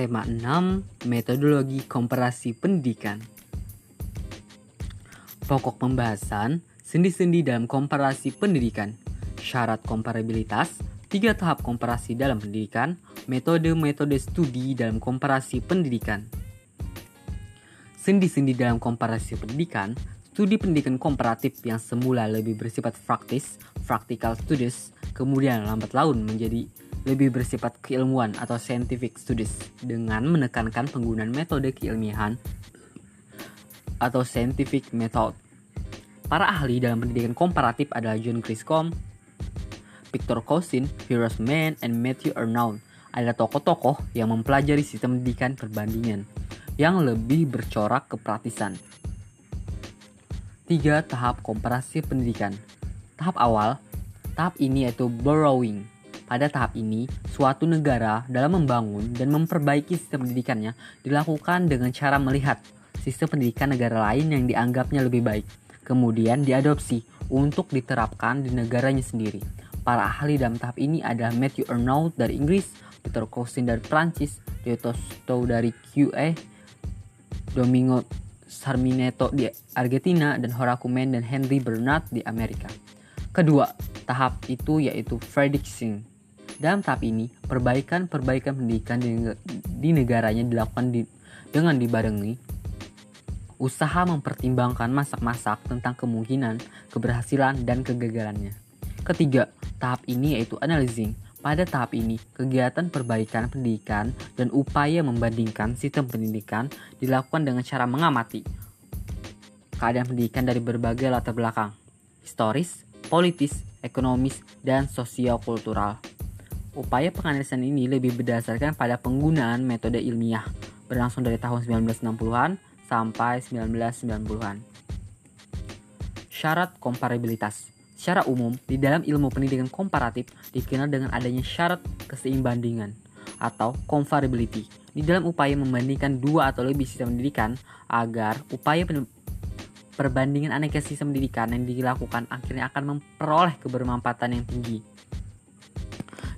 Tema 6, metodologi komparasi pendidikan. Pokok pembahasan, sendi-sendi dalam komparasi pendidikan, syarat komparabilitas, tiga tahap komparasi dalam pendidikan, metode-metode studi dalam komparasi pendidikan. Sendi-sendi dalam komparasi pendidikan, studi pendidikan komparatif yang semula lebih bersifat praktis, practical studies, kemudian lambat laun menjadi lebih bersifat keilmuan atau scientific studies dengan menekankan penggunaan metode keilmiahan atau scientific method. Para ahli dalam pendidikan komparatif adalah John Griscom, Victor Cousin, Firoz Mann, and Matthew Arnold. Adalah tokoh-tokoh yang mempelajari sistem pendidikan perbandingan yang lebih bercorak kepraktisan. Tiga tahap komparasi pendidikan. Tahap awal, tahap ini yaitu borrowing, pada tahap ini, suatu negara dalam membangun dan memperbaiki sistem pendidikannya dilakukan dengan cara melihat sistem pendidikan negara lain yang dianggapnya lebih baik, kemudian diadopsi untuk diterapkan di negaranya sendiri. Para ahli dalam tahap ini adalah Matthew Arnold dari Inggris, Peter Cousin dari Prancis, Tosto dari QA, Domingo Sarmineto di Argentina, dan Horace Mann dan Henry Bernard di Amerika. Kedua, tahap itu yaitu prediction dalam tahap ini, perbaikan-perbaikan pendidikan di, negaranya dilakukan di, dengan dibarengi usaha mempertimbangkan masak-masak tentang kemungkinan, keberhasilan, dan kegagalannya. Ketiga, tahap ini yaitu analyzing. Pada tahap ini, kegiatan perbaikan pendidikan dan upaya membandingkan sistem pendidikan dilakukan dengan cara mengamati keadaan pendidikan dari berbagai latar belakang, historis, politis, ekonomis, dan sosiokultural. Upaya penganalisan ini lebih berdasarkan pada penggunaan metode ilmiah berlangsung dari tahun 1960-an sampai 1990-an. Syarat komparabilitas Secara umum, di dalam ilmu pendidikan komparatif dikenal dengan adanya syarat keseimbandingan atau comparability di dalam upaya membandingkan dua atau lebih sistem pendidikan agar upaya perbandingan aneka sistem pendidikan yang dilakukan akhirnya akan memperoleh kebermanfaatan yang tinggi.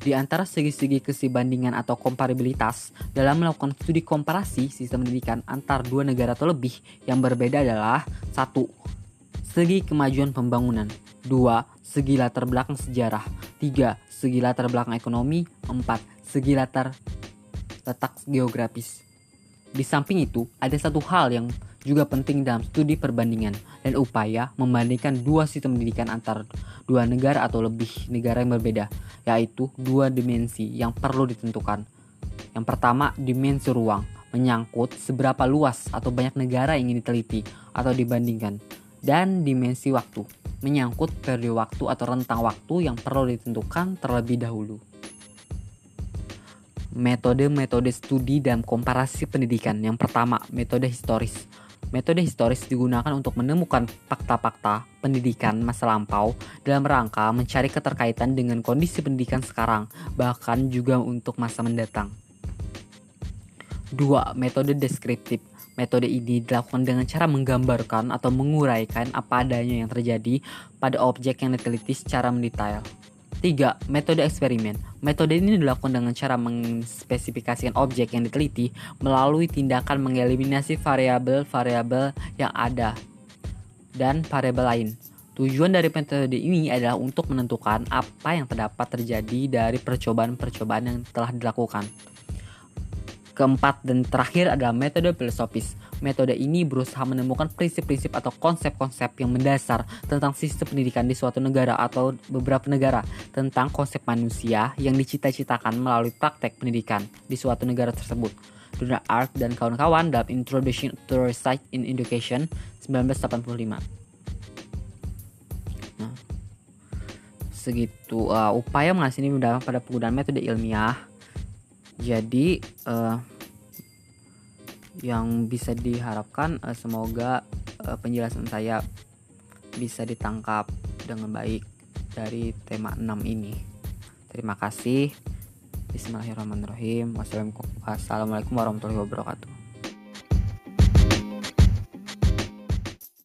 Di antara segi-segi kesibandingan atau komparabilitas dalam melakukan studi komparasi sistem pendidikan antar dua negara atau lebih yang berbeda adalah satu Segi kemajuan pembangunan 2. Segi latar belakang sejarah 3. Segi latar belakang ekonomi 4. Segi latar letak geografis Di samping itu, ada satu hal yang juga penting dalam studi perbandingan dan upaya membandingkan dua sistem pendidikan antar dua negara atau lebih negara yang berbeda, yaitu dua dimensi yang perlu ditentukan. Yang pertama, dimensi ruang, menyangkut seberapa luas atau banyak negara yang ingin diteliti atau dibandingkan. Dan dimensi waktu, menyangkut periode waktu atau rentang waktu yang perlu ditentukan terlebih dahulu. Metode-metode studi dan komparasi pendidikan. Yang pertama, metode historis Metode historis digunakan untuk menemukan fakta-fakta pendidikan masa lampau dalam rangka mencari keterkaitan dengan kondisi pendidikan sekarang, bahkan juga untuk masa mendatang. 2. Metode deskriptif Metode ini dilakukan dengan cara menggambarkan atau menguraikan apa adanya yang terjadi pada objek yang diteliti secara mendetail. 3. Metode eksperimen. Metode ini dilakukan dengan cara mengspesifikasikan objek yang diteliti melalui tindakan mengeliminasi variabel-variabel yang ada dan variabel lain. Tujuan dari metode ini adalah untuk menentukan apa yang terdapat terjadi dari percobaan-percobaan yang telah dilakukan. Keempat dan terakhir adalah metode filosofis. Metode ini berusaha menemukan prinsip-prinsip atau konsep-konsep yang mendasar tentang sistem pendidikan di suatu negara atau beberapa negara, tentang konsep manusia yang dicita-citakan melalui praktek pendidikan di suatu negara tersebut. Donald Ark dan kawan-kawan dalam Introduction to Research in Education 1985. Nah, segitu uh, upaya mengasih ini pada penggunaan metode ilmiah jadi uh, yang bisa diharapkan uh, semoga uh, penjelasan saya bisa ditangkap dengan baik dari tema 6 ini. Terima kasih. Bismillahirrahmanirrahim. Wassalamualaikum warahmatullahi wabarakatuh.